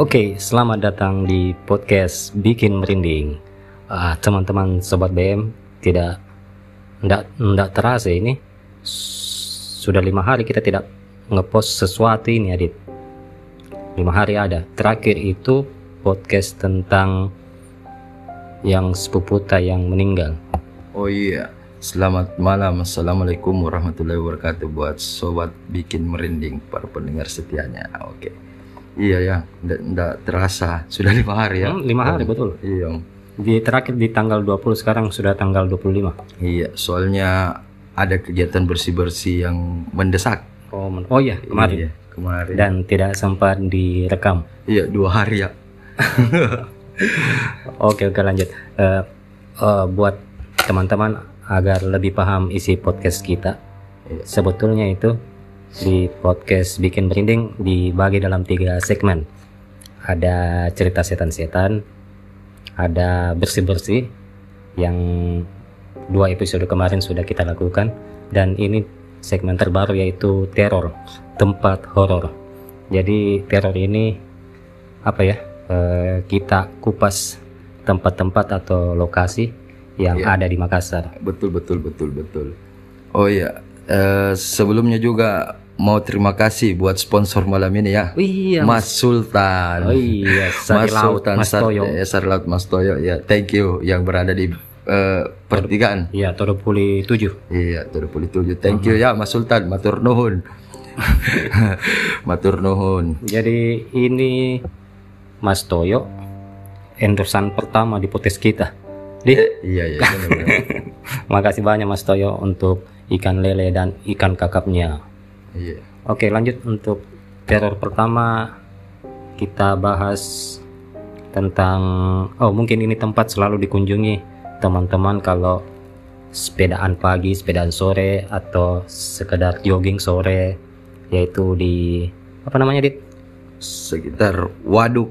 Oke, selamat datang di podcast Bikin Merinding. Ah, teman-teman sobat BM, tidak ndak ndak terasa ini S- sudah lima hari kita tidak ngepost sesuatu ini, Adit. Lima hari ada. Terakhir itu podcast tentang yang sepuputa yang meninggal. Oh iya, selamat malam. Assalamualaikum warahmatullahi wabarakatuh buat sobat bikin merinding para pendengar setianya. Oke. Iya ya, ndak terasa sudah lima hari ya. Hmm, lima hari, betul. Iya, Di terakhir di tanggal 20 sekarang sudah tanggal 25. iya. Soalnya ada kegiatan bersih bersih yang mendesak. Oh, men- oh iya, kemarin. Iya, kemarin. Dan tidak sempat direkam. Iya, dua hari ya. Oke oke lanjut. Eh, eh, buat teman-teman agar lebih paham isi podcast kita, Iya. sebetulnya itu di podcast bikin merinding dibagi dalam tiga segmen. Ada cerita setan-setan, ada bersih-bersih yang dua episode kemarin sudah kita lakukan, dan ini segmen terbaru yaitu teror tempat horor. Jadi teror ini apa ya? eh, kita kupas tempat-tempat atau lokasi yang Iya. ada di Makassar. Betul betul betul betul. Oh iya, eh, sebelumnya juga mau terima kasih buat sponsor malam ini ya. Iya. Mas Sultan. Oh iya, Sari Mas Laut, Sultan Mas Sar- Toyo. eh, Sari Laut Mas Toyo ya. Thank you yang berada di eh, pertigaan. Iya, Todopuli 7. Iya, tujuh puluh tujuh. Thank you ya Mas Sultan. Matur nuhun. Matur nuhun. Jadi ini Mas Toyo endorsan pertama di podcast kita. Di, Iya iya. benar-benar. makasih banyak Mas Toyo untuk ikan lele dan ikan kakapnya. Iya. Oke, lanjut untuk teror pertama kita bahas tentang oh mungkin ini tempat selalu dikunjungi teman-teman kalau sepedaan pagi, sepedaan sore atau sekedar jogging sore yaitu di apa namanya Dit? Sekitar waduk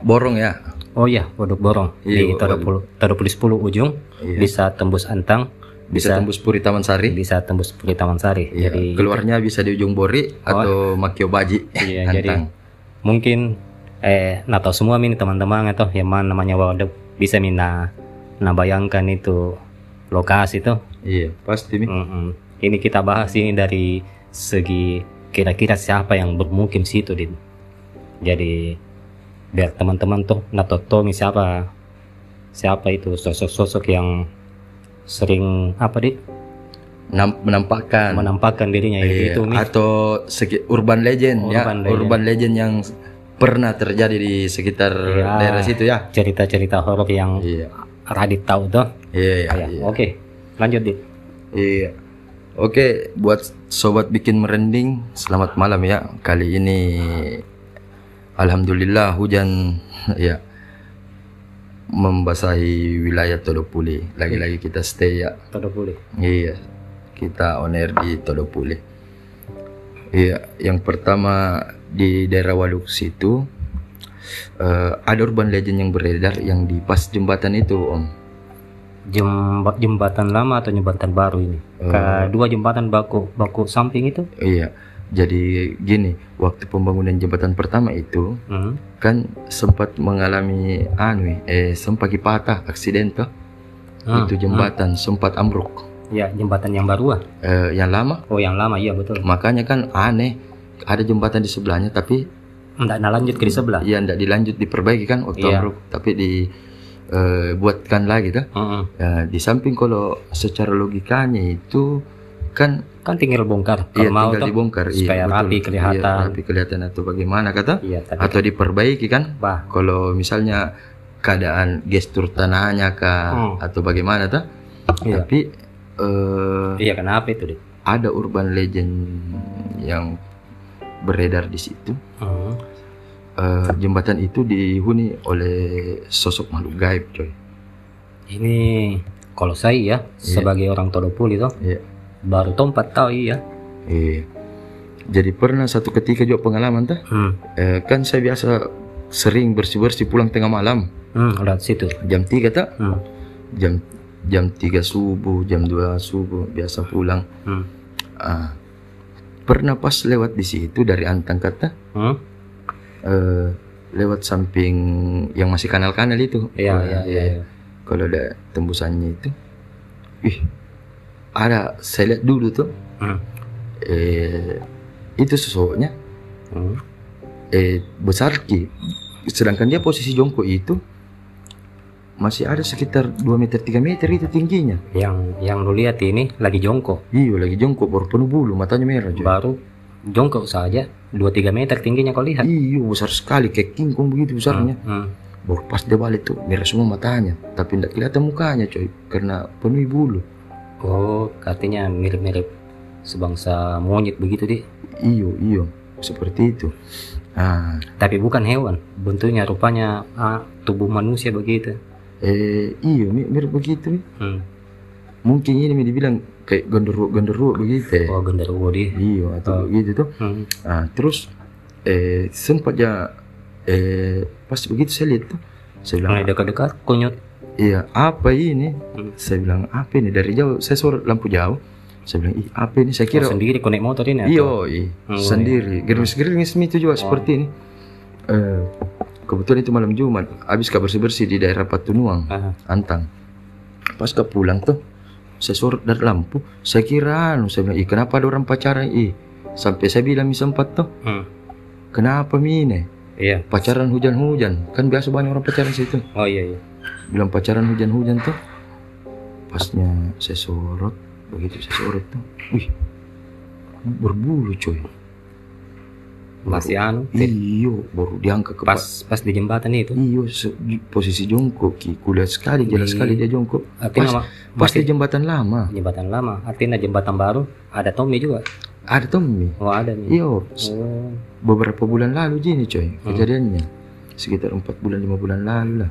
borong ya. Oh iya, Waduk Borong Iya, di Waduk. Todopuli Todopuli 10 ujung Iya. bisa tembus Antang, Bisa, bisa tembus Puri Taman Sari. bisa tembus Puri Taman Sari. Iya. Jadi Keluarnya bisa di ujung Bori atau Makio Baji. Iya, jadi mungkin eh nah tahu semua ini teman-teman atau yang mana namanya waduk bisa mina nah bayangkan itu lokasi tuh. Iya, pasti nih. Mm-mm. Ini kita bahas ini dari segi kira-kira siapa yang bermukim situ din. Jadi biar teman-teman tuh natotomi siapa siapa itu sosok-sosok yang sering apa di Nam- menampakkan menampakkan dirinya itu Iya, itu nih. atau segi urban legend ya, Urban legend. urban legend yang pernah terjadi di sekitar Iya. daerah situ ya. cerita-cerita horor yang Iya. Radit tahu tuh. Iya, iya, Ya, iya. Oke, lanjut dit. Iya. Oke, buat sobat bikin merending, selamat malam ya. Kali ini alhamdulillah hujan ya membasahi wilayah Todopuli. Lagi-lagi kita stay ya. Todo boleh. Iya, kita on air di Todopuli. Iya, yang pertama di daerah Waduk situ eh, ada urban legend yang beredar yang di pas jembatan itu, Om. Jemba- jembatan lama atau jembatan baru ini? Kedua jembatan baku baku samping itu? Iya. Jadi gini, waktu pembangunan jembatan pertama itu Hmm. kan sempat mengalami anu eh sempat patah aksiden tuh. Hmm, Itu jembatan sempat ambruk. Ya, jembatan yang baru ah. Eh, yang lama Oh, yang lama iya betul. makanya kan aneh ada jembatan di sebelahnya tapi Enggak nah lanjut ke di sebelah. ya ndak dilanjut diperbaiki kan waktu Iya. ambruk tapi di eh, buatkan lagi tuh. Heeh. Ya, di samping kalau secara logikanya itu kan Kan tinggal bongkar. Kalau iya mau tinggal dibongkar iya, supaya betul. rapi kelihatan. Iya, rapi kelihatan atau bagaimana kata Iya, atau diperbaiki kan bah. kalau misalnya keadaan gestur tanahnya kah Hmm. atau bagaimana tuh Iya. tapi eh, Iya, kenapa itu, Dit? ada urban legend yang beredar di situ Hmm. Eh, jembatan itu dihuni oleh sosok makhluk gaib coy Ini kalau saya ya sebagai orang Todopuli tuh Iya. Baru tuh empat tahu iya. Iya. Jadi pernah satu ketika juga pengalaman tuh Hmm. eh, kan saya biasa sering bersih bersih pulang tengah malam Hmm, lihat situ. jam 3 tak Hmm. jam jam 3 subuh jam 2 subuh biasa pulang Hmm. ah pernah pas lewat di situ dari Antang kata Hmm? eh, lewat samping yang masih kanal-kanal itu Iya, Ah, iya, iya. iya. kalau ada tembusannya itu ih ada saya lihat dulu tuh Hmm. eh itu sosoknya Hmm. eh besar ki sedangkan dia posisi jongkok itu masih ada sekitar 2 meter 3 meter itu tingginya Yang yang lu lihat ini lagi jongkok. iya lagi jongkok baru penuh bulu matanya merah coy. Baru jongkok saja 2-3 meter tingginya kau lihat. iya besar sekali kayak kingkong begitu besarnya Hmm. baru pas dia balik tuh merah semua matanya tapi tidak kelihatan mukanya coy karena penuh bulu Oh, katanya mirip-mirip sebangsa monyet begitu deh. iyo iyo seperti itu ah Tapi bukan hewan. Bentuknya rupanya ah, tubuh manusia begitu. eh iyo mi- mirip begitu. Hmm. mungkin ini dibilang kayak genderuwo genderuwo begitu ya Oh, genderuwo dia. iyo atau begitu tuh Hmm. Ah, terus eh sempat ya eh pas begitu saya lihat tuh saya bilang dekat-dekat kunyut. Iya apa ini? Hmm. saya bilang apa ini? Dari jauh saya sorot lampu jauh. Saya bilang ih apa ini? Saya Kira kira sendiri konek motor ini iyo Oh, sendiri. Gerimis-gerimis itu juga seperti ini. Eh kebetulan itu malam Jumat. Habis ke bersih-bersih di daerah Patunuang Ah, Antang. Pas ke pulang tuh saya sorot dari lampu. Saya kira anu saya bilang ih kenapa ada orang pacaran? Ih sampai saya bilang sempat tuh hmm. kenapa mine Iya. pacaran hujan-hujan. Kan biasa banyak orang pacaran situ. Oh iya iya. Bilang pacaran hujan-hujan tuh pasnya saya sorot begitu saya sorot tuh wih berbulu coy Masih anu. Iyo baru diangkat ke Pas pas di jembatan itu. iyo di posisi jongkok ki kulihat sekali jelas sekali dia jongkok Artinya pas, apa? pas di jembatan lama jembatan lama. Artinya jembatan baru ada Tommy juga. ada Tommy Oh ada nih. iyo Oh. beberapa bulan lalu gini coy kejadiannya sekitar empat bulan lima bulan lalu lah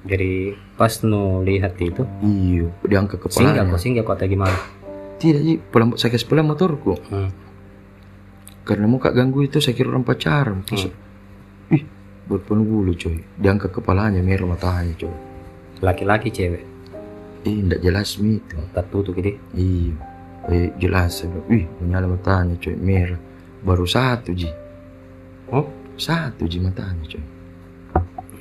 Jadi pas nu lihat itu iyo diangkat singgah kepalanya. kok singgah kok gimana? tidak ji pelan saya kasih pelan motorku. Hmm. karena muka ganggu itu saya kira orang pacaran terus ih berpenuh bulu coy. Diangkat kepalanya merah matanya coy. Laki-laki cewek? Ih tidak jelas mi. Itu tertutup gitu. iya. Eh, jelas. Ih menyala matanya coy merah. Baru satu ji. Oh? Satu ji matanya coy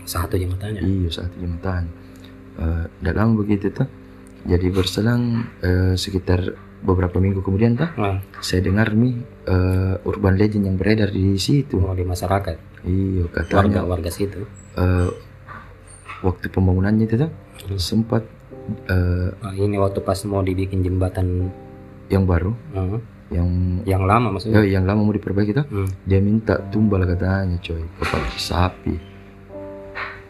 satu jembatannya. iya satu ji matanya Eh, tidak lama begitu tuh jadi berselang eh, sekitar beberapa minggu kemudian tuh Nah, saya dengar mi eh, urban legend yang beredar di situ mau di masyarakat iya warga katanya warga situ. eh, waktu pembangunannya itu tuh Hmm. sempat eh, Nah, ini waktu pas mau dibikin jembatan yang baru hmm, yang yang lama maksudnya. eh, yang lama mau diperbaiki tuh Hmm. dia minta tumbal katanya coy kepala sapi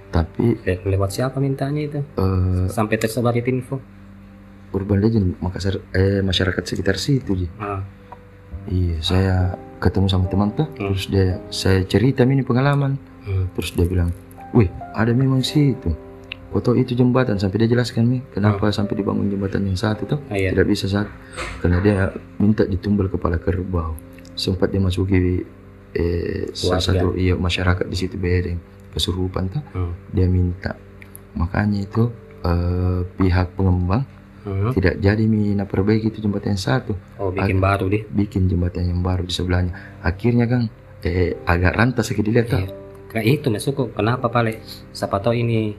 tapi Le- Lewat siapa mintanya itu? eh, Sampai tersebar itu info. urban legend Makassar eh masyarakat sekitar situ ji Ah, iya saya ketemu sama teman tuh Hmm. terus dia saya cerita ini pengalaman hmm. terus dia bilang wih ada memang situ foto itu jembatan sampai dia jelaskan nih kenapa sampai dibangun jembatan yang satu tuh Ah, iya. tidak bisa saat karena dia minta ditumbal kepala kerbau sempat dia masuki eh, salah satu iya masyarakat di situ bedeng kesurupan tuh Hmm. dia minta makanya itu eh, pihak pengembang Hmm. tidak jadi mina perbaiki itu jembatan yang satu Oh bikin baru deh. bikin jembatan yang baru di sebelahnya akhirnya kan eh, agak rantas sedikit dilihat tuh Iya. Kayak itu masukku. Kenapa pale? Siapa tahu ini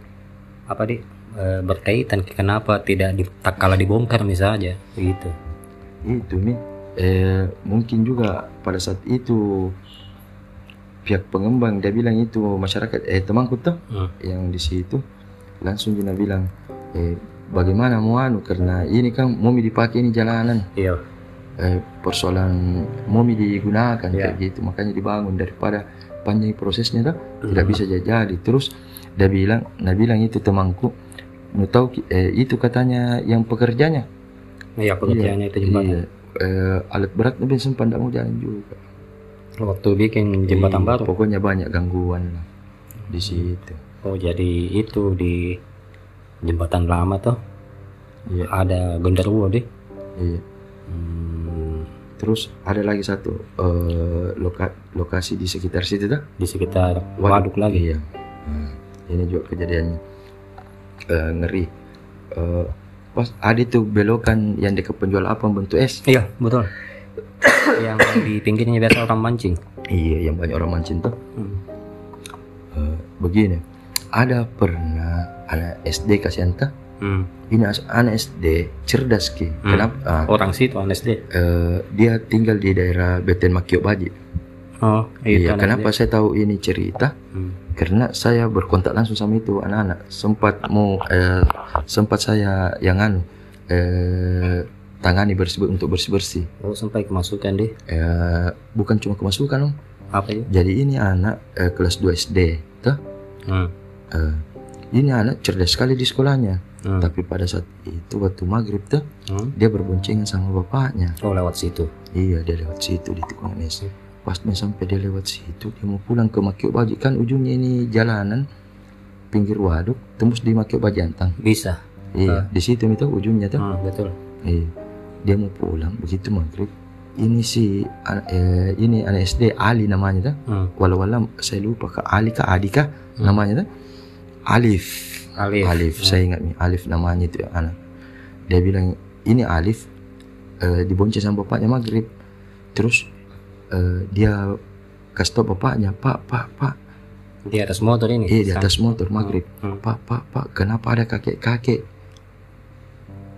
apa di eh, berkaitan kenapa tidak di, tak kalah dibongkar misalnya gitu. itu nih eh, mungkin juga pada saat itu pihak pengembang dia bilang itu masyarakat eh temanku tuh Hmm. yang di situ langsung dia bilang eh bagaimana mau anu karena ini kan momi dipakai ini jalanan Iya. eh, persoalan momi digunakan Iya. kayak gitu makanya dibangun daripada panjang prosesnya tuh tidak Hmm. bisa jadi terus dia bilang nah bilang itu temanku mau tahu eh, itu katanya yang pekerjanya Iya pekerjaannya itu jembatan. iya, eh, alat berat tapi sempat tidak mau jalan juga Waktu bikin jembatan Iya, baru. pokoknya banyak gangguan lah di situ. Oh jadi itu di jembatan lama tuh? Iya. Ada genderuwo deh. iya. Hmm, terus ada lagi satu eh, loka- lokasi di sekitar situ dah di sekitar waduk. lagi. iya. Nah, ini juga kejadian eh, ngeri. Eh, pas ada tuh belokan yang dekat penjual apa bentuk es. Iya, betul. Yang di pinggirnya biasa orang mancing. iya yang banyak orang mancing tuh Hmm. Eh, begini ada pernah anak SD kasihan tuh Hmm. ini anak SD cerdas ki Hmm. kenapa ah, Orang situ anak SD. eh, dia tinggal di daerah Beten Makio Baji Oh, iya kenapa SD. saya tahu ini cerita Hmm. karena saya berkontak langsung sama itu anak-anak sempat mau eh, sempat saya yang anu eh, tangani bersih untuk bersih bersih Oh, sampai kemasukan deh. eh, bukan cuma kemasukan om Apa ya? jadi ini anak eh, kelas 2 SD tuh Hmm. eh, ini anak cerdas sekali di sekolahnya Hmm. tapi pada saat itu waktu maghrib tuh Hmm. dia berboncengan sama bapaknya Oh, lewat situ. iya dia lewat situ di tikungan es pasnya sampai dia lewat situ dia mau pulang ke Makio Baji kan ujungnya ini jalanan pinggir waduk tembus di Makio Bajantang Bisa. iya di situ itu ujungnya tuh Hmm, betul. iya dia mau pulang. Begitu maghrib. Ini si eh, ini anak SD Ali namanya tuh Hmm. walau walau saya lupa ke Ali kah Adi kah? Namanya tuh Alif. Alif. Alif. Saya ingat nih Alif namanya itu anak. Dia bilang ini Alif eh, dibonceng sama bapaknya maghrib. Terus eh, dia kasih tau bapaknya pak pak pak Di atas motor ini. eh di atas motor maghrib. Hmm. pak pak pak kenapa ada kakek kakek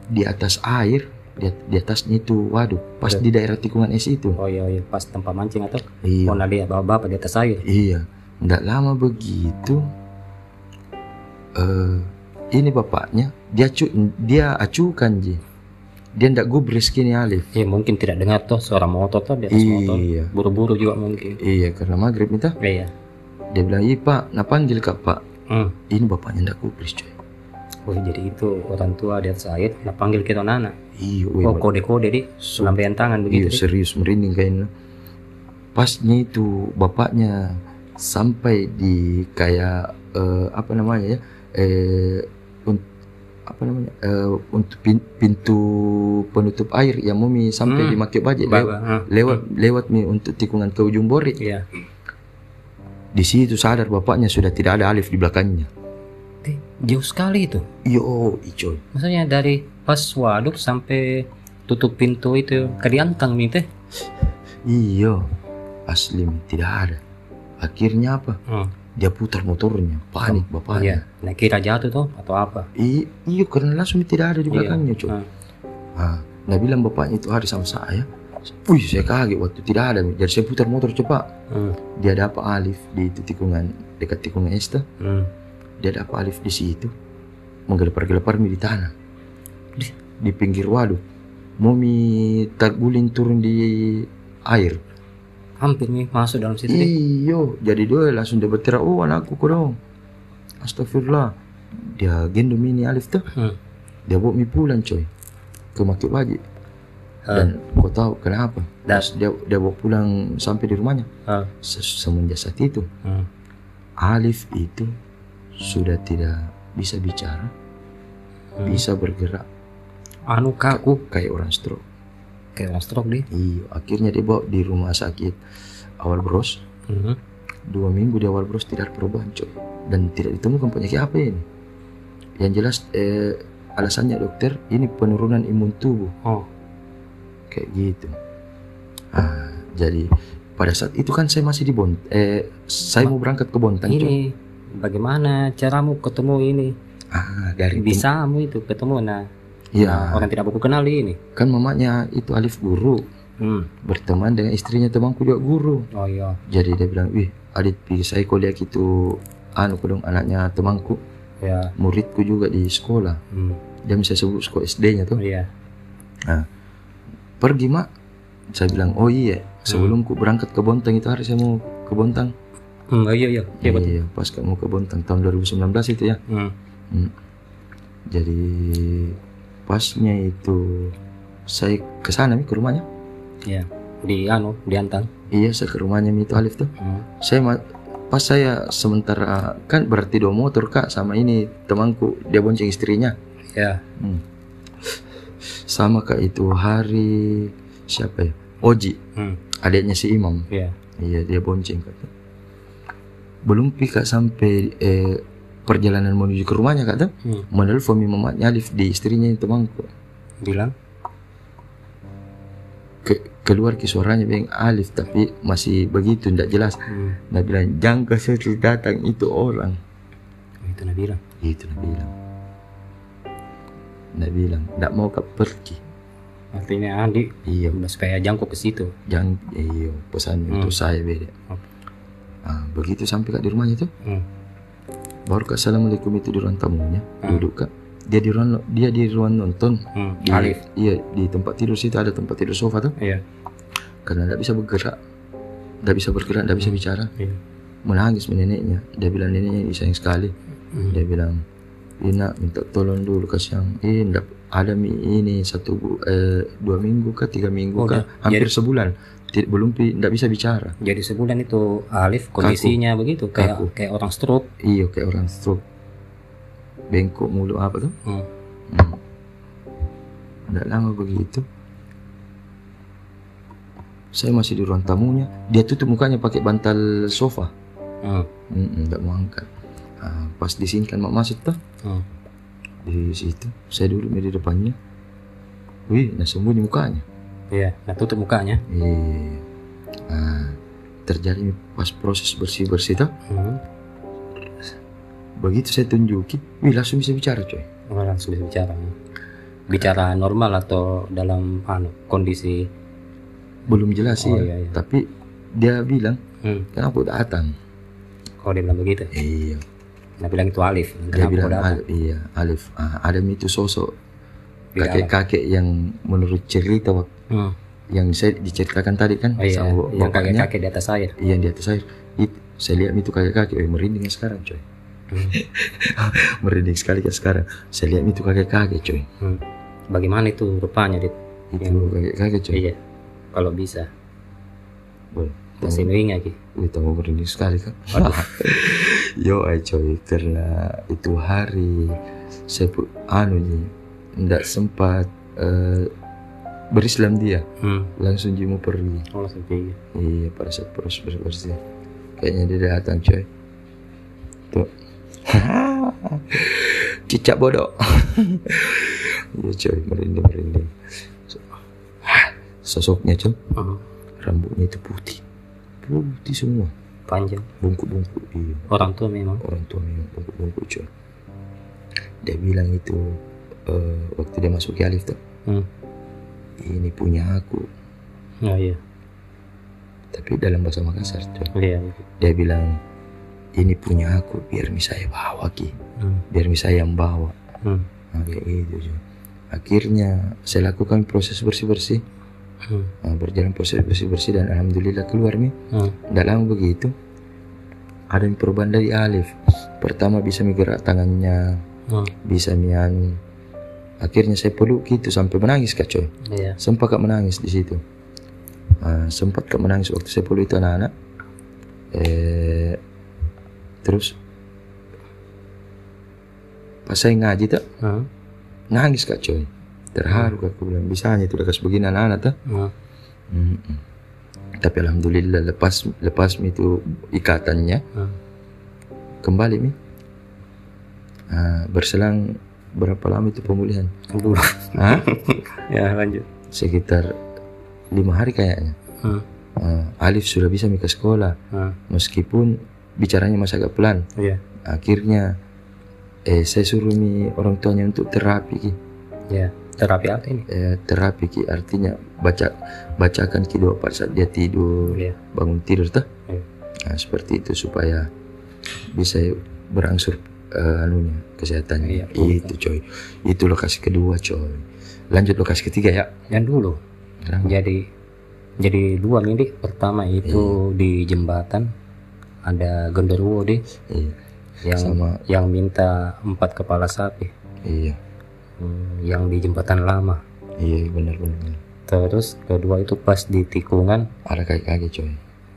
di atas air di, di atasnya itu waduh pas di daerah tikungan es itu Oh iya, iya. pas tempat mancing atau? iya Oh, nah dia bawa bapak di atas air. Iya, tidak lama begitu. eh ini bapaknya dia cu dia acukan ji. Dia ndak gubris kini Alif. Ya mungkin tidak dengar tuh suara motor tuh di atas motor. Iya, Buru-buru juga mungkin. iya karena maghrib itu Iya. dia bilang iya pak, nah panggil kak pak. Hmm. Ini bapaknya ndak gubris coy. Oh jadi itu orang tua di atas air, nah panggil kita anak. Iya, Oh kode-kode di, lambaian tangan iya begitu. di. serius merinding kayaknya. Pasnya itu bapaknya sampai di kayak eh, apa namanya ya? Eh un- apa namanya? Eh, untuk pin- pintu penutup air yang mumi sampai Hmm. di Makio Bapak, lewat lewat lewat mi untuk tikungan ke ujung Bori. Iya. Di situ sadar bapaknya sudah tidak ada alif di belakangnya. Jauh sekali itu. Yo, icoy. Maksudnya dari pas waduk sampai tutup pintu itu ke diantang nih teh. Iyo, asli tidak ada. Akhirnya apa? Hmm. Dia putar motornya, panik Iya. bapaknya. Nah kira jatuh tuh atau apa? I, iya karena langsung tidak ada di belakangnya coy. Ah. Ah, nah bilang bapaknya itu hari sama saya. Wih saya kaget waktu tidak ada. Jadi saya putar motor cepat. Hmm. Dia dapat alif di itu tikungan dekat tikungan Esta. Hmm. Dia dapat alif di situ. Menggelepar-gelepar di tanah. Di, di pinggir waduk. Mau mi terguling turun di air. Hampir nih masuk dalam situ. deh. Iyo, jadi dia langsung dia berteriak, oh anakku kau dong. Astagfirullah. Dia gendong ini alif tuh. Hmm. Dia bawa mi pulang coy. Ke Makit Wajib. Dan kau tahu kenapa? Pas dia dia bawa pulang sampai di rumahnya. Ah. Se- Semenjak saat itu, Hmm. Alif itu sudah tidak bisa bicara, Hmm. bisa bergerak Anu kaku kayak orang stroke. kayak orang stroke deh. Iya, akhirnya dia bawa di rumah sakit awal bros. Hmm. Dua minggu di awal bros tidak perubahan coy. Dan tidak ditemukan penyakit apa ini. Yang jelas eh, alasannya dokter ini penurunan imun tubuh Oh. kayak gitu. Ah, jadi pada saat itu kan saya masih di Bont, eh saya mau berangkat ke Bontang. Ini bagaimana caramu ketemu ini? Ah, dari Bisamu itu ketemu nah. Iya, nah, orang tidak aku kenal ini. kan mamanya itu Alif guru Hmm. berteman dengan istrinya temanku juga guru. Oh iya. Jadi dia bilang, "Wih, Adit pergi saya kuliah gitu anu dong anaknya temanku, Ya. muridku juga di sekolah. Hmm. Dia bisa sebut sekolah SD-nya tuh. Iya. Pergi, Mak." Saya bilang, "Oh iya, sebelum ku berangkat ke Bontang itu hari saya mau ke Bontang." Hmm, oh, iya iya. Iya. Iya, pas kamu ke Bontang tahun 2019 itu ya. Hmm. Hmm. Jadi pasnya itu saya ke sana ke rumahnya. Iya. Di anu, di Antang. Iya, saya ke rumahnya itu Alif tuh. Hmm. Saya pas saya sementara kan berarti dua motor kak sama ini temanku dia bonceng istrinya. Ya. Hmm. Sama kak itu hari siapa ya? Oji, Hmm. adiknya si Imam. Iya. Iya dia bonceng kak. Belum pi kak sampai eh, perjalanan menuju ke rumahnya kata Hmm. menelpon mamatnya Alif di istrinya itu mangko Bilang? ke, keluar ke suaranya bilang Alif tapi masih begitu tidak jelas Hmm. Dia bilang jangan kasih datang itu orang Itu nak bilang. itu dia bilang dia bilang tidak mau kau pergi Artinya Andi iya supaya jangkau ke situ. jangan iya pesan Hmm. untuk saya beda Oke. Ah, begitu sampai kak di rumahnya itu Hmm. baru kak assalamualaikum itu di ruang tamunya Hmm. duduk kak dia di ruang dia di ruang nonton Hmm. di, Alif. iya di tempat tidur situ ada tempat tidur sofa tuh Iya. karena tidak bisa bergerak tidak bisa bergerak tidak bisa bicara Iya. menangis neneknya dia bilang neneknya disayang sekali Hmm. dia bilang Ina minta tolong dulu kasih yang eh ndak ada ini satu eh, dua minggu kah tiga minggu Oh, kah hampir sebulan Ti- belum pi ndak bisa bicara Jadi sebulan itu Alif kondisinya begitu kayak Kaku. kayak orang stroke. iya kayak orang stroke bengkok mulu apa tuh Hmm. hmm. ndak lama begitu saya masih di ruang tamunya dia tutup mukanya pakai bantal sofa Hmm. Hmm, ndak mau angkat Ah, pas disingkan mak masuk tuh Hmm. di situ saya duduk di depannya wih nah sembunyi mukanya Iya. Nah tutup mukanya. Iya. Nah, terjadi pas proses bersih bersih tuh Hmm. begitu saya tunjukin wih langsung bisa bicara coy Oh, langsung bisa bicara. Bicara normal atau dalam anu kondisi. belum jelas sih Oh, ya. iya, iya. tapi dia bilang Hmm. kenapa datang Kalau dia bilang begitu. iya Nah bilang itu Alif. dia bilang? Alif, iya Alif ah, ada itu sosok. Kakek-kakek yang menurut cerita waktu Hmm. yang saya diceritakan tadi kan Oh, iya. sama Yang bapaknya kakek-kakek di atas air. iya di atas air itu saya lihat itu kakek-kakek eh, merinding sekarang coy Hmm. merinding sekali kan sekarang saya lihat itu kakek-kakek coy Hmm. Bagaimana itu rupanya dit? itu Yang- kakek-kakek coy Iya. Kalau bisa. Boleh. Masih nuing lagi. Wih, tambah merinding sekali kan. Yo, ay coy, karena itu hari saya anu nih, ndak sempat eh, berislam dia, Hmm. langsung dia mau pergi. Oh pergi. Iya, pada saat proses bersih kayaknya dia datang coy. Tuh. Cicak bodoh. Iya coy, merinding merinding. So- Sosoknya coy, Hmm. rambutnya itu putih, putih semua, Panjang. bungkuk-bungkuk. Iya. Orang tua memang. orang tua memang bungkuk-bungkuk coy dia bilang itu eh, waktu dia masuk ke Alif tuh Hmm. ini punya aku Oh iya. tapi dalam bahasa Makassar coy Iya. dia bilang ini punya aku biar bisa saya bawa ki Hmm. biar bisa saya yang bawa Hmm. nah, kayak gitu akhirnya saya lakukan proses bersih-bersih Hmm. Nah, berjalan proses bersih-bersih dan alhamdulillah keluar nih Hmm. Tidak lama begitu ada yang perubahan dari Alif pertama bisa menggerak tangannya Hmm. bisa mian akhirnya saya peluk gitu sampai menangis kak coy Iya. sempat kak menangis di situ Ah, sempat kak menangis waktu saya peluk itu anak-anak eh terus pas saya ngaji tak Hmm. nangis kak coy terharu kak aku bilang bisanya itu kasih begini anak-anak tak Hmm. Mm-mm. tapi alhamdulillah lepas lepas itu ikatannya Hmm. kembali mi Ah, berselang berapa lama itu pemulihan. Hah? ya lanjut. sekitar lima hari kayaknya Hmm. Ah, Alif sudah bisa ke sekolah Hmm. meskipun bicaranya masih agak pelan Iya. akhirnya eh saya suruh mi orang tuanya untuk terapi Ki. Iya. Terapi apa ini? Eh, terapi Ki. artinya baca bacakan ki doa pada saat dia tidur Iya. bangun tidur tuh Iya. nah, seperti itu supaya bisa berangsur eh, anunya kesehatannya. Iya, itu coy. Itu lokasi kedua coy. Lanjut lokasi ketiga ya. Yang dulu. Kenapa? Jadi jadi dua minggu pertama itu Iya. di jembatan. Ada genderuwo deh iya. Yang sama. yang minta empat kepala sapi. Iya. Hmm, yang di jembatan lama. Iya benar benar, terus kedua itu pas di tikungan. Ada kaki kaki coy.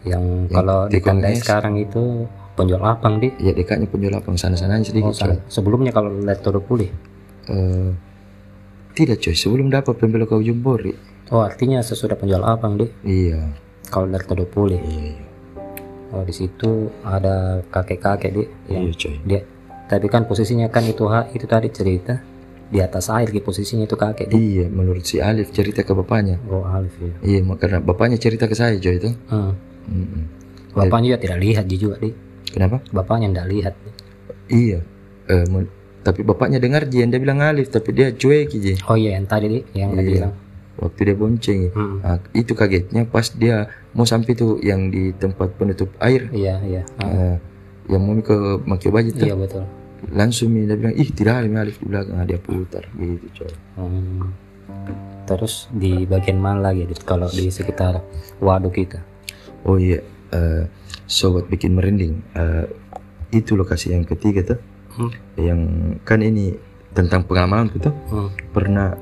Yang Yang kalau di sekarang itu penjual lapang di ya dekatnya penjual lapang sana sananya sedikit oh, sana. coy. Sebelumnya kalau lihat Todo Pulih? Eh, tidak coy. Sebelum dapat pembelok kau jembori oh artinya sesudah penjual lapang di iya. Kalau lihat Todo Pulih? Iya iya. Oh di situ ada kakek kakek di yang iya coy. dia tapi kan posisinya kan itu ha- itu tadi cerita. Di atas air gitu posisinya itu kakek di Iya, menurut si Alif cerita ke bapaknya. oh Alif ya Iya, mak- karena bapaknya cerita ke saya Joy itu. Hmm. Mm-mm. bapaknya juga tidak lihat Ji, juga di Kenapa? bapaknya tidak lihat Iya. Eh, tapi bapaknya dengar Ji, dia bilang Alif, tapi dia cuek Ji. oh iya yang tadi di yang dia Iya. bilang Waktu dia bonceng. Hmm. Nah, itu kagetnya pas dia mau sampai tuh yang di tempat penutup air. iya iya eh, yang mau ke Makio Baji tuh. iya betul Langsung dia bilang, ih tidak Mi Alif di belakang. Nah, dia putar gitu coy. Hmm. terus di bagian mana lagi kalau di sekitar waduk kita Oh iya, eh, sobat bikin merinding. Eh, itu lokasi yang ketiga tuh. Hmm. Yang kan ini tentang pengalaman tuh. Hmm. Pernah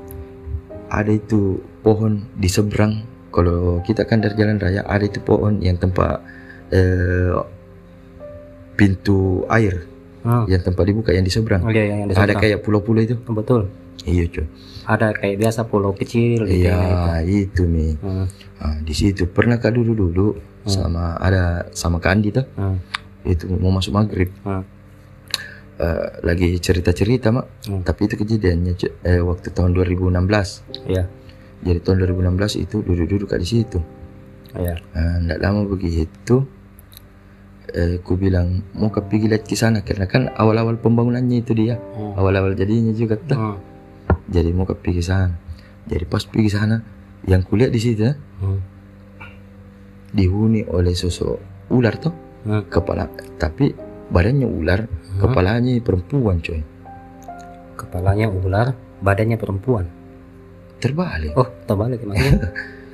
ada itu pohon di seberang. Kalau kita kan dari jalan raya ada itu pohon yang tempat eh, pintu air Hmm. yang tempat dibuka yang di seberang. Oh iya yang di Ada seberang. kayak pulau-pulau itu. betul Iya coy. ada kayak biasa pulau kecil gitu Iya ya. itu mi. Hmm. Ah, di situ pernah kak dulu dulu sama ada sama Kandi tuh. Hmm. Itu mau masuk maghrib. Hmm. Eh, lagi cerita-cerita mak. Hmm. Tapi itu kejadiannya eh, waktu tahun 2016. Iya. Jadi tahun 2016 itu duduk-duduk kak di situ. Iya. Nah, nggak lama begitu. Eh, ku bilang mau ke pergi lihat ke sana karena kan awal-awal pembangunannya itu dia, Hmm. awal-awal jadinya juga tuh. Hmm. Jadi mau ke pergi sana. Jadi pas pergi sana, yang kulihat di situ eh, Hmm. Dihuni oleh sosok ular tuh Hmm. kepala tapi badannya ular kepalanya perempuan coy Kepalanya ular, badannya perempuan. terbalik Oh, terbalik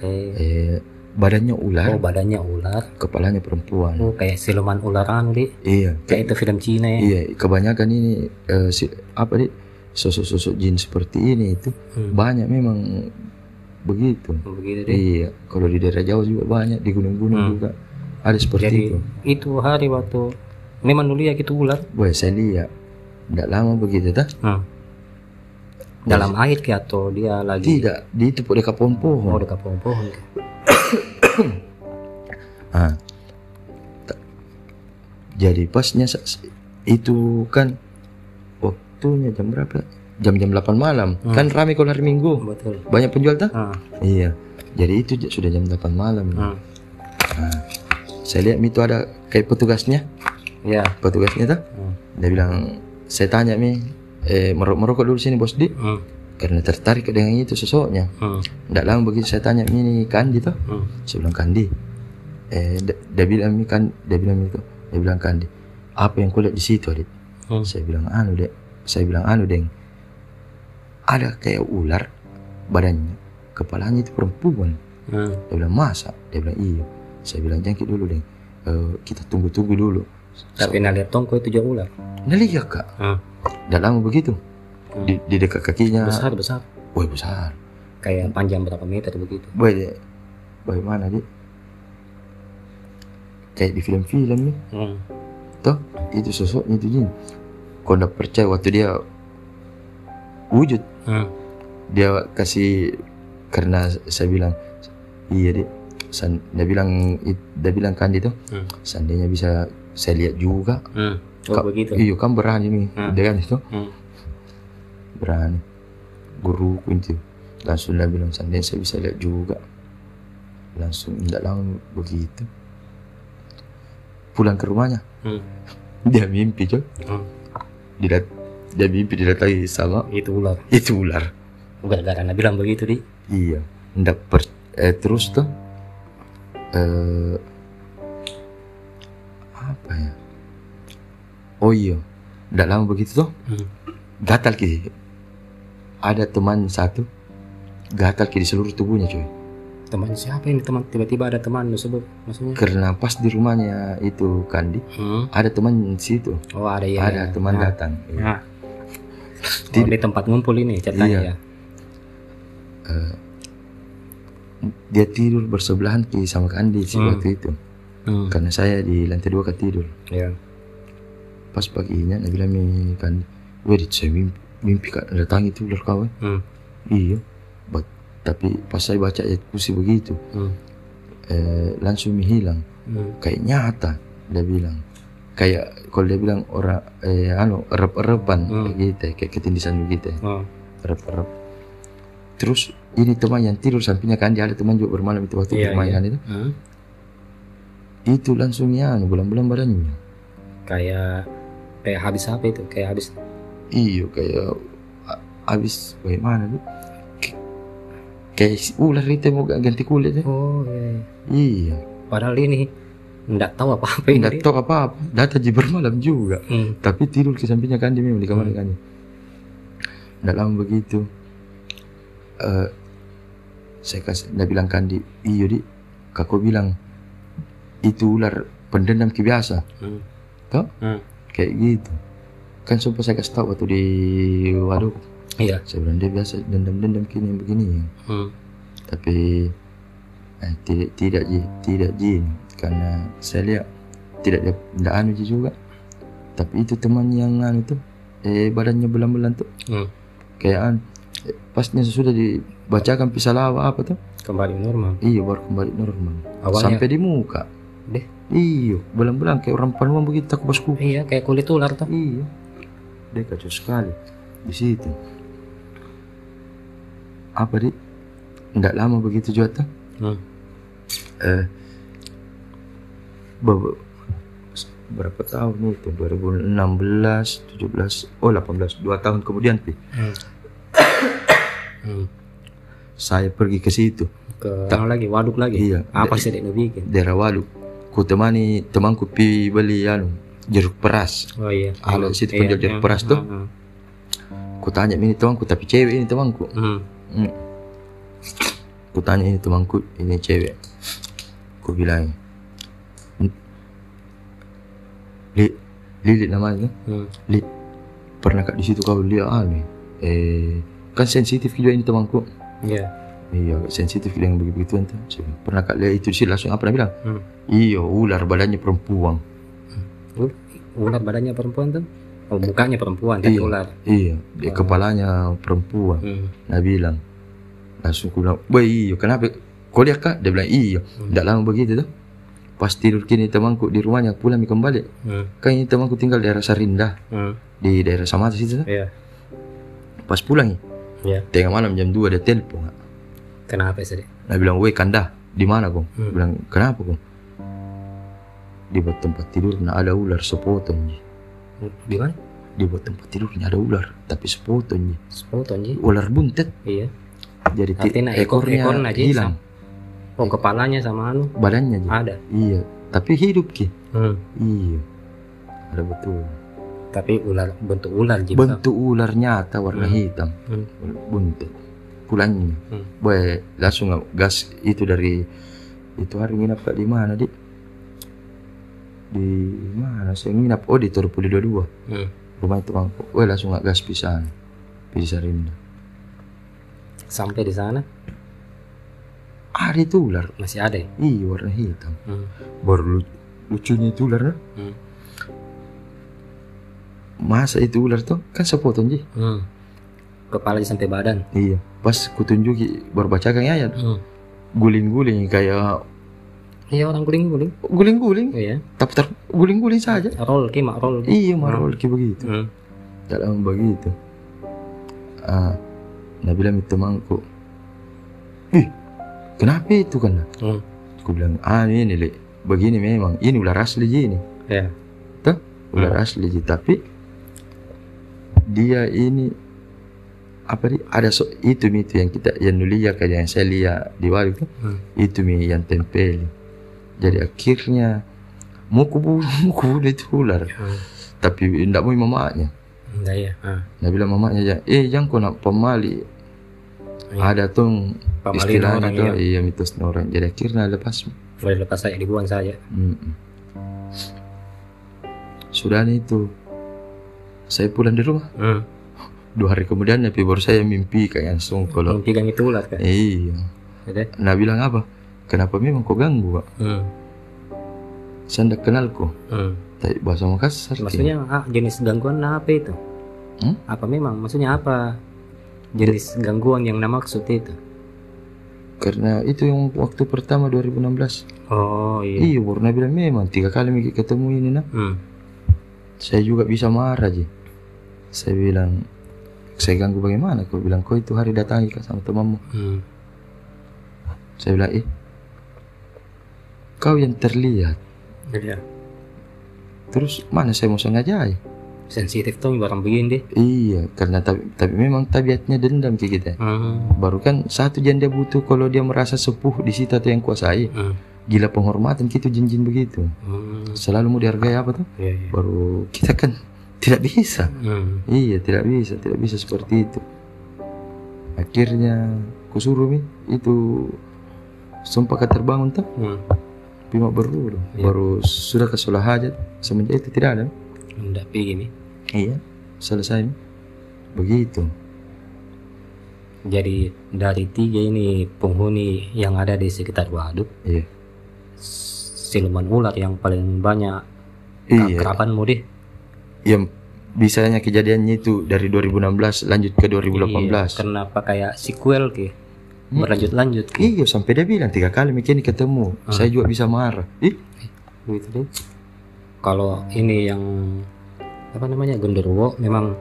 eh, eh badannya ular oh, badannya ular. kepalanya perempuan Oh, kayak siluman ular di. iya Kayak itu film Cina ya. iya kebanyakan ini eh, si, apa nih sosok-sosok jin seperti ini itu Hmm. banyak memang begitu Oh, Begitu deh. iya kalau di daerah jauh juga banyak di gunung-gunung Hmm. juga ada seperti Jadi itu itu hari waktu memang dulu ya gitu ular. Wah saya lihat tidak lama begitu tak Hmm. Dalam air ke atau dia lagi tidak di itu dekat pohon-pohon oh dekat pohon-pohon. Ah. Ta- Jadi pasnya itu kan waktunya jam berapa? Jam-jam 8 malam. Hmm. Kan ramai kalau hari Minggu. Betul. Banyak penjual tak? Ah. Iya. Jadi itu sudah jam 8 malam. Hmm. Ah. Saya lihat itu ada kayak petugasnya. Ya. Petugasnya tak? Hmm. Dia bilang, saya tanya mi, eh merok merokok dulu sini bos di. Hmm. Karena tertarik dengan itu sosoknya. Hmm. Tidak lama begitu saya tanya mi ini Kandi tuh. Hmm. Saya bilang Kandi. Eh, dia, bilang mi kan, dia bilang itu. Dia bilang Kandi. Apa yang kau lihat di situ, Adit? Hmm. Saya bilang anu dek. Saya bilang anu deng. Ada kayak ular badannya, kepalanya itu perempuan. Hmm. Dia bilang masa? Dia bilang iya. Saya bilang jangkit dulu deng. Eh, kita tunggu-tunggu dulu. Tapi nah lihat tongko itu juga ular. Nah lihat kak. Hmm. Tidak lama begitu. Di, di dekat kakinya. Besar besar. Wah besar. Kayak panjang berapa meter begitu. Dek. Bagaimana dek? Kayak di film-film nih. Hmm. Toh itu sosoknya itu jin. Kau percaya waktu dia wujud Hmm. dia kasih karena saya bilang iya deh San, dia bilang dia bilang kan itu Hmm. seandainya bisa saya lihat juga Hmm. Oh Kak, begitu. iya kan berani nih Hmm. dia kan itu Hmm. berani guru itu langsung dia bilang seandainya saya bisa lihat juga langsung tidak lama begitu pulang ke rumahnya Hmm. dia mimpi coy Hmm. dia dia mimpi didatangi sama Itu ular. itu ular Gara-gara Anda bilang begitu di. Iya, ndak per eh, terus tuh eh apa ya? Oh iya, ndak lama begitu tuh Hmm. gatal ki. Ada teman satu gatal ki di seluruh tubuhnya cuy. Teman siapa ini teman? Tiba-tiba ada teman tersebut maksudnya? Karena pas di rumahnya itu Kandi, Hmm. ada teman di situ. Oh ada ya. ada teman Nah. datang. Nah. Oh, di tempat ngumpul ini ceritanya Iya. ya. Eh, dia tidur bersebelahan ki sama Kandi si Hmm. waktu itu. Hmm. Karena saya di lantai dua kan tidur. Ya. pas paginya dia bilang mi kan Wedit saya mimpi, mimpi kak datang itu ular kau eh." Hmm. iya But, tapi pas saya baca ayat kursi begitu Hmm. eh, langsung mi hilang Hmm. kayak nyata dia bilang kayak kalau dia bilang orang eh anu erep-erepan Hmm. kayak gitu ya, kayak ketindisan begitu ya. Oh. Erep-erep. Terus ini teman yang tidur sampingnya kan dia ada teman juga bermalam itu waktu Iya, permainan itu. Hmm. Itu langsung ya anu bulan-bulan badannya. Kayak kayak habis apa itu? Kayak habis Iya kayak habis bagaimana tuh? Kayak ular itu mau ganti kulit ya. Oh iya. Iya. Padahal ini enggak tahu apa-apa ini. Tidak tahu apa-apa. Data ji bermalam juga. Hmm. Tapi tidur ke sampingnya kan dia memang di kamar Hmm. kan. Tidak lama begitu. eh saya kasih, dia bilang Kandi, iyo di, kakak bilang itu ular pendendam kebiasa, Hmm. toh? Hmm. Kayak gitu. Kan sumpah saya kasih tahu waktu di waduk, Iya. saya bilang dia biasa dendam-dendam kini begini. Hmm. Tapi eh, tidak tidak ji, tidak ji, karena saya lihat tidak dia tidak anu ji juga. Tapi itu teman yang anu tuh, eh badannya belan-belan tuh, Hmm. kayak an, eh, pasnya sesudah dibacakan pisalawa apa tuh, Kembali normal. iya baru kembali normal. Awalnya Sampai di muka. Deh. Iya, belang-belang kayak orang panuan begitu aku pas kuku. Iya, kayak kulit ular tuh. Iya. Dia kacau sekali di situ. Apa di? Tidak lama begitu juga tuh. Hmm. Eh, berapa tahun itu? 2016, 17, oh 18, dua tahun kemudian pi. Hmm. Hmm. Saya pergi ke situ, Ke anu lagi, waduk lagi. Iya. Apa sih dia bikin? daerah Walu. Ku temani temanku pi beli anu jeruk peras. Oh iya. Ada situ penjual jeruk peras tuh. Hmm. Ku tanya ini temanku tapi cewek ini temanku. Hmm. Hmm. Ku tanya ini temanku ini cewek. Ku bilang Li, Lili namanya. Hmm. Li, pernah kak di situ kau lihat anu? Eh, kan sensitif juga ini temanku. Iya. Iya, agak sensitif dengan begitu-begituan tuh. Saya bilang, Pernah kak lihat itu di sini langsung apa dia bilang? Hmm. Iya, ular badannya perempuan. Uh, Ular badannya perempuan tuh. Oh, mukanya perempuan tapi Iya. ular. Iya, di kepalanya perempuan. Hmm. Nah bilang, langsung ku bilang, wah iya, kenapa? Kau lihat kak? Dia bilang, iya. Tidak lama begitu tuh. Pas tidur kini temanku di rumahnya pulang kembali. Hmm. Kan ini temanku tinggal di daerah Sarinda Hmm. di daerah Samata situ. tuh. Iya. Pas pulang, Iya. tengah malam jam 2 dia telepon. Kenapa sih? Nah bilang, woi kanda, di mana kau? Hmm. Bilang, kenapa kau? Di buat tempat tidur nah ada ular sepotong. Ji. Di mana? Di buat tempat tidurnya ada ular, tapi sepotong. Ji. Sepotong ji. Ular buntet, Iya. jadi ekornya ekornya aja hilang, Oh, kepalanya sama anu badannya. Ji. ada. Iya, tapi hidup ki. Hmm. Iya, ada betul. Tapi ular bentuk ular ji. Bentuk ular nyata warna Hmm. hitam, Hmm. buntet. Pulangnya, Hmm. boy langsung gas itu dari itu hari nginap kak di mana di? Di mana saya nginap? Oh di Torpuli 22 Hmm. rumah itu bangku. Boy langsung gas pisan, bisa rinda. Sampai di sana Ada itu ular, masih ada. ya? iya warna hitam. Hmm. Baru lu- lucunya itu ular, nah. Hmm. masa itu ular tuh kan sepotong ji. Hmm. Kepalanya sampai badan. Iya, pas kutunjuki baru bacakan ayat Hmm. guling-guling kayak Iya orang guling-guling. guling-guling, Iya. tapi ter guling-guling saja. Roll ki mak roll. ki. Iya, marol kayak begitu. Hmm. Dalam begitu. Ah, nah bilang itu temanku, ih, kenapa itu kan? Hmm. Aku bilang, ah ini le, begini memang, ini ular asli ji ini, Ya. tuh, ular asli ji. Tapi dia ini apa di ada so, itu itu yang kita yang nulia kayak yang saya lihat di wali itu Hmm. itu mi yang tempel jadi akhirnya mau kubu mau kubu itu ular Hmm. tapi tidak mau mamanya Enggak ya. Ah. nah bilang mamanya ya eh jangan kau nak pemali Iya. ada tuh istilahnya orang, tuh iya. iya mitos orang jadi akhirnya lepas Boleh lepas saya dibuang saja. Mm-mm. sudah itu saya pulang di rumah Hmm. dua hari kemudian tapi baru saya mimpi kayak langsung kalau Kalau pegang itu ular kan. iya Ada. nah bilang apa kenapa memang kau ganggu pak Hmm. saya tidak kenal kau Hmm. tapi bahasa Makassar. Maksudnya ah, jenis gangguan apa itu? Hmm? Apa memang? Maksudnya apa? Jenis gangguan yang nama maksud itu? karena itu yang waktu pertama 2016 Oh iya. iya baru bilang memang tiga kali Miki ketemu ini nah Hmm. saya juga bisa marah ji saya bilang saya ganggu bagaimana kau bilang kau itu hari datangi kak sama temanmu hmm. saya bilang eh kau yang terlihat Iya. terus mana saya mau sengajai sensitif tuh barang begini deh iya karena tapi, tapi memang tabiatnya dendam kayak kita hmm. baru kan satu janda butuh kalau dia merasa sepuh di situ atau yang kuasai Hmm. gila penghormatan gitu jin-jin begitu Hmm. selalu mau dihargai apa tuh Iya, iya. baru kita kan tidak bisa Hmm. iya tidak bisa tidak bisa seperti itu akhirnya kusuruh mi itu sumpah terbangun tuh Hmm. Bima baru Iya. baru sudah ke sholat hajat semenjak itu tidak ada Nggak begini iya. Selesai. Begitu. Jadi dari tiga ini penghuni yang ada di sekitar waduk iya. Siluman ular yang paling banyak iya. kerapanmu deh yang bisanya kejadiannya itu dari 2016 lanjut ke 2018 Iya, kenapa kayak sequel ke berlanjut lanjut ke Iya sampai dia bilang tiga kali mikir ketemu. Ah. saya juga bisa marah. Ih. Gitu deh. Kalau ini yang apa namanya genderuwo memang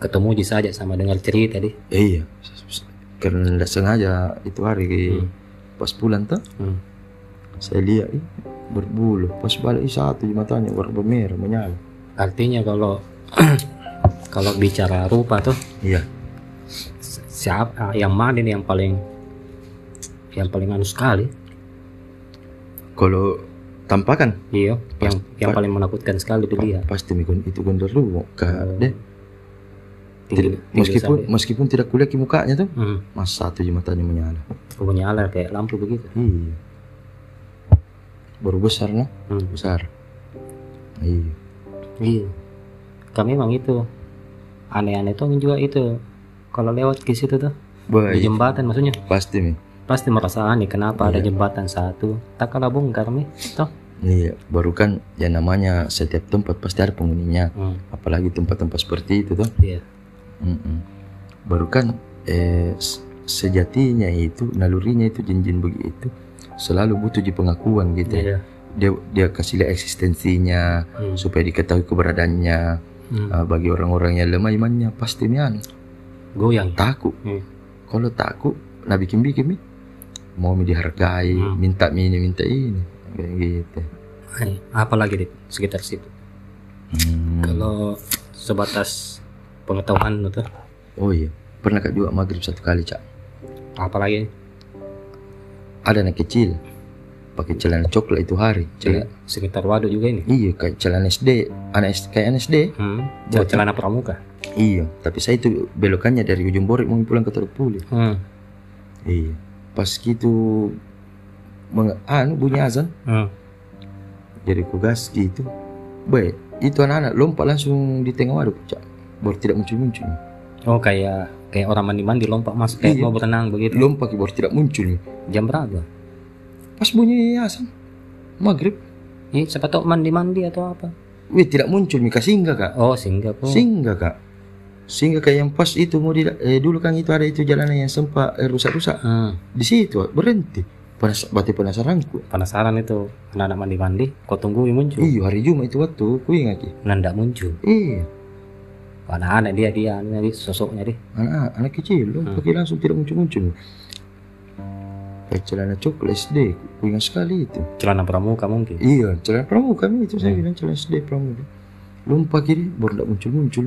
ketemu di saja sama dengar cerita deh. Iya. Karena tidak sengaja itu hari Hmm. pas pulang tuh Hmm. saya lihat ih, berbulu. Pas balik satu di matanya warna merah menyala. Artinya kalau kalau bicara rupa tuh iya. siapa yang mana nih yang paling yang paling anu sekali? Kalau tampakan. Iya yang yang pa- paling menakutkan sekali dilihat pasti mikun itu genderuwo kak deh Tinggi- Tidak- tinggi meskipun sampai- meskipun tidak kuliah di mukanya tuh hmm, mas satu di matanya menyala. Punya alar kayak lampu begitu. Iya. Baru besar nah. Hmm. besar. Iya. Iya. Kami memang itu aneh-aneh tuh juga itu. Kalau lewat ke situ tuh di baik jembatan maksudnya. Pasti mi. Pasti merasa aneh kenapa ada Iya. jembatan satu. Tak kalah bongkar nih toh Iya, baru kan ya namanya setiap tempat pasti ada penghuninya. hmm. Apalagi tempat-tempat seperti itu tuh. iya Mm-mm. Baru kan eh, sejatinya itu nalurinya itu jin-jin begitu selalu butuh di pengakuan gitu. iya Dia dia kasih lihat eksistensinya hmm. supaya diketahui keberadaannya. Hmm. Ah, bagi orang-orang yang lemah imannya pasti mian goyang takut. Hmm. Kalau takut, nah bikin-bikin mi mau mi dihargai, Hmm. minta mi ini, minta ini, kayak gitu. Eh, apa lagi di sekitar situ Hmm. kalau sebatas pengetahuan tuh Oh iya, pernah kak juga maghrib satu kali cak. apa lagi Ada anak kecil pakai celana coklat itu hari. Celana, sekitar waduk juga ini iya kayak celana SD, anak SD, kayak anak SD. hmm. buat celana pramuka Iya, tapi saya itu belokannya dari ujung Borik mau pulang ke Teluk Puli. hmm. Iya, pas gitu anu bunyi azan, Hmm. jadi ku gas gitu. Baik, itu anak-anak lompat langsung di tengah waduk cak. Baru tidak muncul-muncul. oh kayak kayak orang mandi-mandi lompat masuk kayak Iya. mau berenang begitu Lompat baru tidak muncul. jam berapa Pas bunyi azan, maghrib, Ih, siapa tahu mandi-mandi atau apa wih tidak muncul Mika singgah kak. oh singgah pun Singgah kak. Singgah kayak yang pas itu mau di, eh, dulu kan itu ada itu jalanan yang sempat eh, rusak-rusak. hmm. Di situ berhenti. Penas, berarti penasaranku. penasaran itu anak-anak mandi-mandi kau tunggu muncul Iya hari Jumat itu waktu ku ingat ki. nanda muncul Iya anak-anak dia dia dia sosoknya deh anak anak kecil loh Hmm. pakai langsung tidak muncul-muncul. Kayak celana coklat SD, ku ingat sekali itu. celana pramuka mungkin Iya celana pramuka itu saya Hmm. bilang celana SD pramuka. Lompat kiri baru tidak muncul-muncul.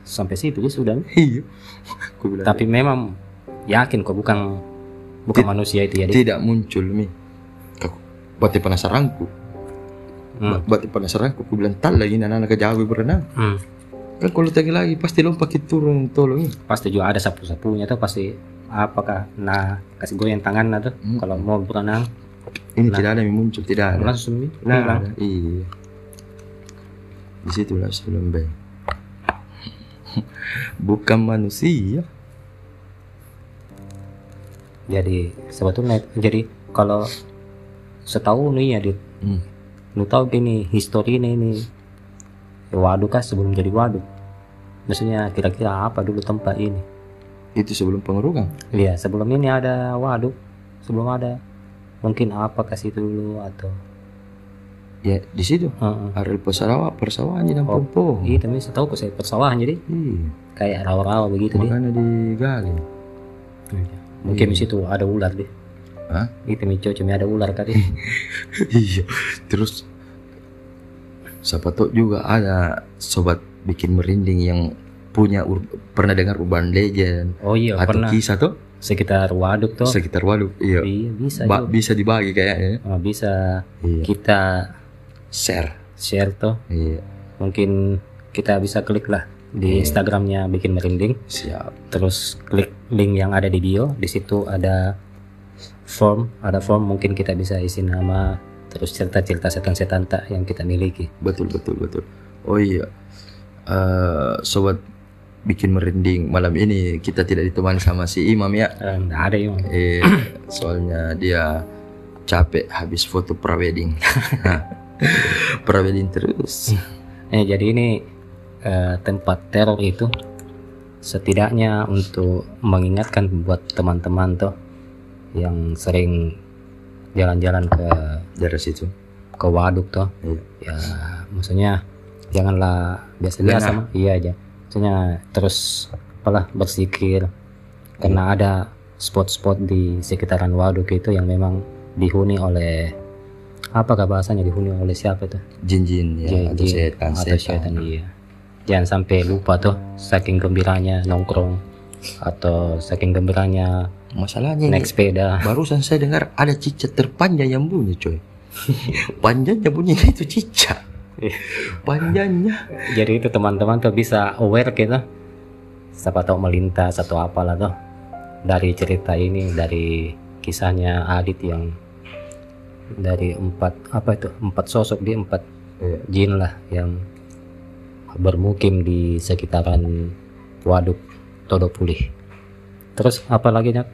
sampai situ dia sudah Iya. Ku tapi memang yakin kok bukan bukan Tid- manusia itu ya dia tidak muncul mi. Aku berarti penasaranku. hmm. Berarti penasaranku. Ku bilang tak lagi anak-anak kejawi berenang. Hmm. Kan kalau tadi lagi pasti lompat kita turun tolong. pasti juga ada sapu-sapunya tuh pasti apakah nah kasih goyang tangan tuh Hmm. kalau mau berenang Ini Nah. tidak ada yang muncul, tidak ada. langsung Nah, hilang iya. Di situ lah sebelum. Bukan manusia. Jadi sebetulnya jadi kalau setahu nih ya dit Hmm. lu tahu gini histori ini ini waduk kan sebelum jadi waduk maksudnya kira-kira apa dulu tempat ini Itu sebelum pengurukan. iya sebelum ini ada waduk sebelum ada mungkin apa kasih dulu atau Ya di situ. Heeh. Ada persawahan, persawahan dan Oh, pohon. Iya, tapi saya tahu kok saya persawahan jadi Iya. kayak rawa-rawa begitu deh. Makanya digali. Mungkin di situ ada ular deh. Hah? Itu mi cocok ada ular tadi. iya. Terus siapa tahu juga ada sobat bikin merinding yang punya pernah dengar urban legend Oh iya, atau pernah kisah tuh sekitar waduk tuh. sekitar waduk. Iya. Iya, bisa Ba- juga. bisa dibagi kayaknya. Oh, bisa Iya. kita Share. share tuh. Iya. Mungkin kita bisa klik lah di Instagramnya bikin merinding. Siap. Terus klik link yang ada di bio. Di situ ada form, ada form mungkin kita bisa isi nama terus cerita-cerita setan-setan tak yang kita miliki. Betul betul betul. Oh iya. Eh, sobat bikin merinding malam ini kita tidak ditemani sama si Imam ya. Eh, nggak ada yang Eh, soalnya dia capek habis foto prawedding. Nah, prawedding terus. Eh, jadi ini eh, tempat teror itu setidaknya untuk mengingatkan buat teman-teman tuh yang sering jalan-jalan ke Dari situ. ke waduk tuh. Iya. ya maksudnya janganlah biasa-biasa mah. iya aja. Maksudnya terus apalah bersikir. Karena ada spot-spot di sekitaran waduk itu yang memang dihuni oleh apakah bahasanya dihuni oleh siapa itu? Jin-jin ya atau Jin- setan atau setan iya jangan sampai lupa tuh saking gembiranya nongkrong atau saking gembiranya Masalahnya naik sepeda barusan saya dengar ada cicak terpanjang yang bunyi coy. Panjangnya bunyinya itu cicak. Panjangnya. jadi itu teman-teman tuh bisa aware kita siapa tahu melintas atau apalah tuh dari cerita ini dari kisahnya Adit yang dari empat apa itu empat sosok dia empat Iya. jin lah yang bermukim di sekitaran waduk Todopulih terus apa lagi Nyak?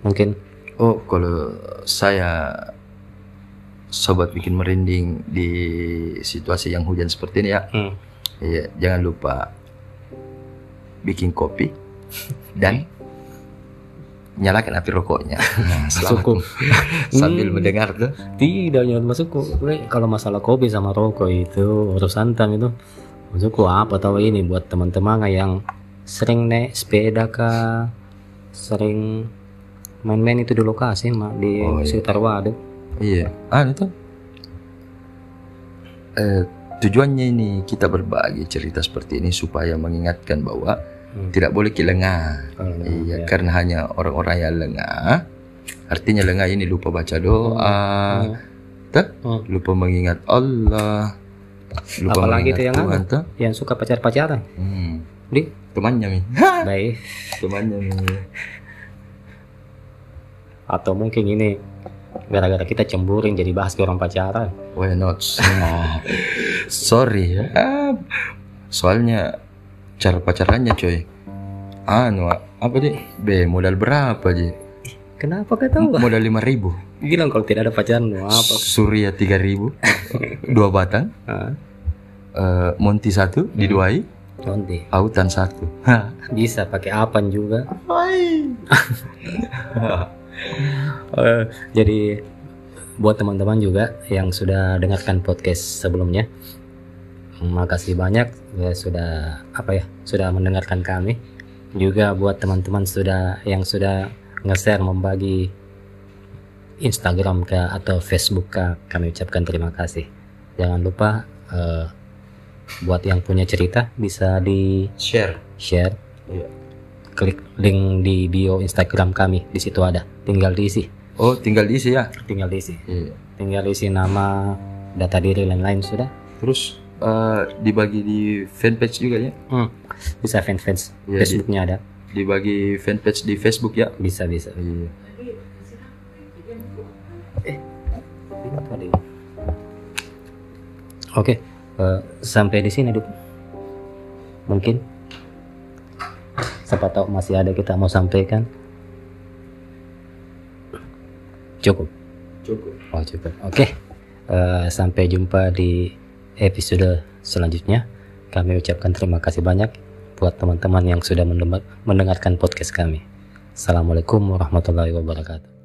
mungkin Oh, kalau saya sobat bikin merinding di situasi yang hujan seperti ini ya, Hmm. iya, jangan lupa bikin kopi dan nyalakan api rokoknya. Nah. Masukku. Sambil Hmm. mendengar tuh. Tidak masukku. Gue kalau masalah kopi sama rokok itu urusan tam itu masukku apa tahu ini buat teman-teman yang sering naik sepeda kah sering main-main itu di lokasi mak di Oh, iya. sekitar waduk. Iya. Ah itu. Eh, tujuannya ini kita berbagi cerita seperti ini supaya mengingatkan bahwa Hmm. tidak boleh lengah. Kalau Iya, ya. karena hanya orang-orang yang lengah. Artinya lengah ini lupa baca doa, Hmm. tuh, Hmm. lupa mengingat Allah, lupa Apalagi itu yang tuh. Yang suka pacar-pacaran. Hmm, Di temannya mi, baik temannya mi. atau mungkin ini gara-gara kita cemburin jadi bahas ke orang pacaran. Why not? Sorry ya. Soalnya cara pacarannya coy. Anu apa deh? B modal berapa aja? Kenapa kau tahu? Modal lima ribu. Bilang kalau tidak ada pacaran mau apa? Surya tiga ribu. Dua batang. Eh, Monti satu diduai. Nanti Autan satu. Bisa pakai apan juga. Eh, jadi buat teman-teman juga yang sudah dengarkan podcast sebelumnya, makasih banyak ya sudah apa ya sudah mendengarkan kami. Juga buat teman-teman sudah yang sudah nge-share membagi Instagram ke atau Facebook ke kami ucapkan terima kasih. Jangan lupa eh, buat yang punya cerita bisa di Share. share Iya. klik link di bio Instagram kami di situ ada tinggal diisi Oh tinggal diisi ya. tinggal diisi Iya. tinggal isi nama data diri lain-lain sudah Terus eh, dibagi di fanpage juga ya. hmm. bisa fanpage Iya, Facebooknya ada Dibagi fanpage di Facebook ya. bisa bisa Iya. oke eh, sampai di sini Dup. mungkin siapa tahu masih ada kita mau sampaikan cukup Cukup. Oh cukup. Oke. Eh, sampai jumpa di episode selanjutnya. Kami ucapkan terima kasih banyak buat teman-teman yang sudah mendengarkan podcast kami. Assalamualaikum warahmatullahi wabarakatuh.